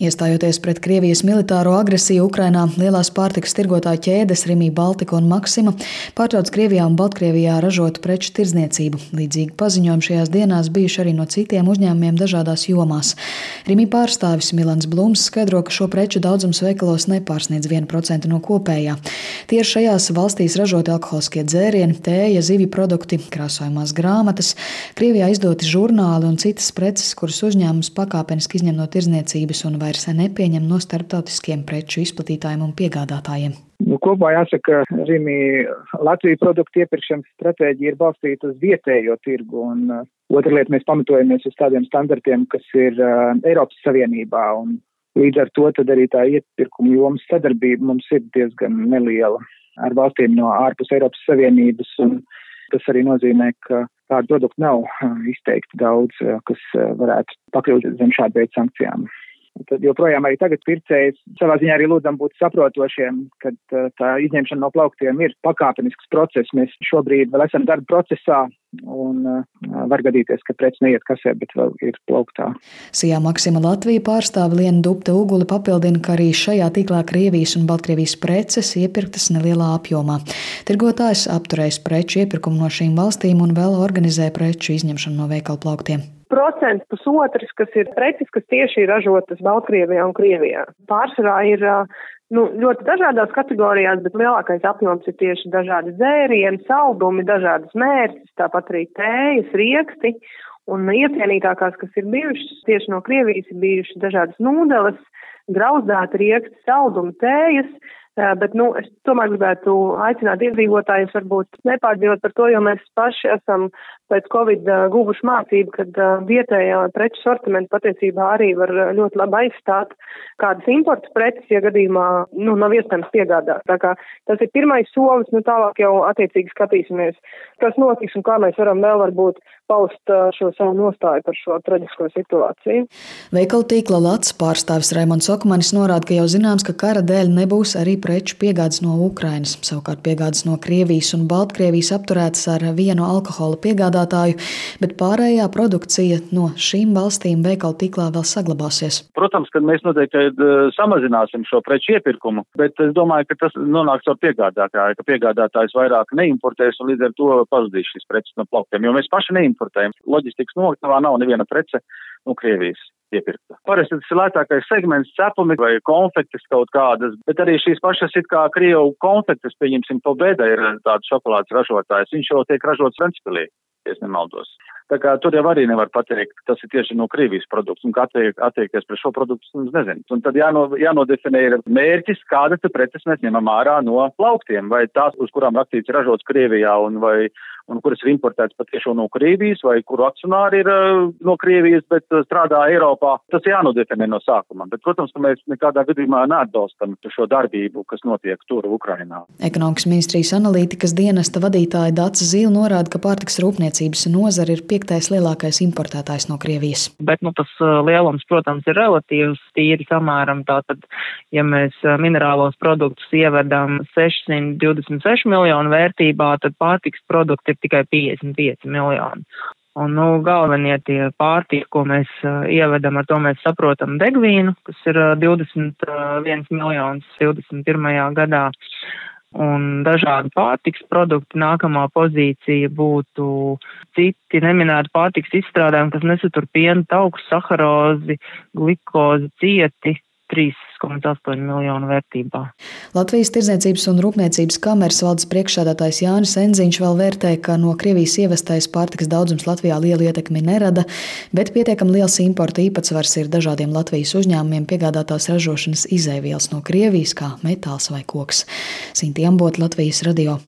Iestājoties pret Krievijas militāro agresiju Ukrainā, lielās pārtikas tirgotāju ķēdes Rimī Baltika un Maksima pārtrauc Krievijā un Baltkrievijā ražotu preču tirdzniecību. Līdzīgi paziņojumi šajās dienās bijuši arī no citiem uzņēmumiem dažādās jomās. Rimī pārstāvis Milans Blūms skaidro, ka šo preču daudzums veikalos nepārsniedz 1% no kopējā. Tieši šajās valstīs ražoti alkoholiskie dzērieni, tēja, zivju produkti, krāsojumās grāmatas, Krievijā izdoti žurnāli un citas preces, kuras uzņēmums pakāpeniski izņem no tirdzniecības un vai vairs nepieņem no starptautiskiem preču izplatītājiem un piegādātājiem. Nu, kopumā jāsaka, ka Rīmī Latvijas produktu iepirkšanas stratēģija ir balstīta uz vietējo tirgu, un uh, otra lieta mēs pamatojamies uz tādiem standartiem, kas ir uh, Eiropas Savienībā, un līdz ar to arī tā iepirkuma jomas sadarbība mums ir diezgan neliela ar valstīm no ārpus Eiropas Savienības, un tas arī nozīmē, ka tādu produktu nav uh, izteikti daudz, uh, kas uh, varētu pakļūt zem šāda veida sankcijām. Tad joprojām arī tagad pircējs savā ziņā arī lūdzam būt saprotošiem, ka tā izņemšana no plauktiem ir pakāpenisks process. Mēs šobrīd vēl esam darba procesā un uh, var gadīties, ka preci neiet kasē, bet vēl ir plauktā. Sijā Maksima Latvija pārstāve Liena Dubta Uguli papildina, ka arī šajā tīklā Krievijas un Baltkrievijas preces iepirktas nelielā apjomā. Tirgotājs apturējis preču iepirkumu no šīm valstīm un vēl organizē preču izņemšanu no veikalu plauktiem procents pusotrs, kas ir preces, kas tieši ir ražotas Baltkrievijā un Krievijā. Pārsvarā ir nu, ļoti dažādās kategorijās, bet lielākais apjoms ir tieši dažādi dzērieni, saldumi, dažādas mērķis, tāpat arī tējas, rieksti. Un iecienītākās, kas ir bijušas tieši no Krievijas, ir bijušas dažādas nūdeles, grauzdāta rieksti, saldumi, tējas, Bet, nu, es tomēr gribētu aicināt iedzīvotājus varbūt nepārdzīvot par to, jo mēs paši esam pēc Covid guvuši mācību, ka vietējā preču sortimenta patiesībā arī var ļoti labi aizstāt kādas importas preces, ja gadījumā, nu, nav iespējams piegādāt. Tā kā tas ir pirmais solis, nu, tālāk jau attiecīgi skatīsimies, kas notiks un kā mēs varam vēl varbūt paust šo savu nostāju par šo traģisko situāciju. Veikalu tīkla Lats pārstāvis Raimons Okmanis norāda, ka jau zināms, ka kara dēļ nebūs arī preču piegādes no Ukrainas. Savukārt piegādes no Krievijas un Baltkrievijas apturētas ar vienu alkohola piegādātāju, bet pārējā produkcija no šīm valstīm veikalu tīklā vēl saglabāsies. Protams, ka mēs noteikti eh, samazināsim šo preču iepirkumu, bet es domāju, ka tas nonāks ar piegādātāju, ka piegādātājs vairāk neimportēs un līdz ar to pazudīs šīs preces no plauktiem, jo mēs paši neimportējam. Loģistikas noktavā nav neviena prece no Krievijas iepirkta. Parasti tas ir lētākais segments, cepumi vai konfektes kaut kādas, bet arī šīs pašas it kā Krievu konfektes, pieņemsim, Pobeda ir tāds šokolādes ražotājs, viņš jau tiek ražots Ventspilī, ja nemaldos. Tā kā tur jau arī nevar pateikt, tas ir tieši no Krievijas produkts un kā attiek, attiekties pret šo produktu, es nezinu. Un tad jāno, jānodefinē ir mērķis, kādas preces mēs ņemam ārā no plauktiem, vai tās, uz kurām rakstīts ražots Krievijā un vai un kuras ir importētas patiešām no Krievijas, vai kuru akcionāri ir uh, no Krievijas, bet uh, strādā Eiropā. Tas jānodefinē no sākuma. Bet, protams, ka mēs nekādā gadījumā neatbalstam šo darbību, kas notiek tur, Ukrainā. Ekonomikas ministrijas analītikas dienesta vadītāja Dāca Zīle norāda, ka pārtiks rūpniecības nozara ir piektais lielākais importētājs no Krievijas. Bet nu, tas uh, lielums, protams, ir relatīvs, tīri samēram. Tātad, ja mēs minerālos produktus ievedam 626 miljonu vērtībā, tad pārtiks produkti ir tikai 55 miljoni. Un, nu, galvenie tie pārtika, ko mēs uh, ievedam, ar to mēs saprotam degvīnu, kas ir uh, 21 miljonus 21. gadā. Un dažādi pārtiks produkti nākamā pozīcija būtu citi neminēti pārtiks izstrādājumi, kas nesatur pienu, tauku, saharozi, glikozi, cieti, 3,8 miljonu vērtībā. Latvijas Tirdzniecības un Rūpniecības kameras valdes priekšsādātājs Jānis Enziņš vēl vērtē, ka no Krievijas ievestais pārtikas daudzums Latvijā lielu ietekmi nerada, bet pietiekami liels importa īpatsvars ir dažādiem Latvijas uzņēmumiem piegādātās ražošanas izēvielas no Krievijas, kā metāls vai koks. Sinti Ambot, Latvijas radio.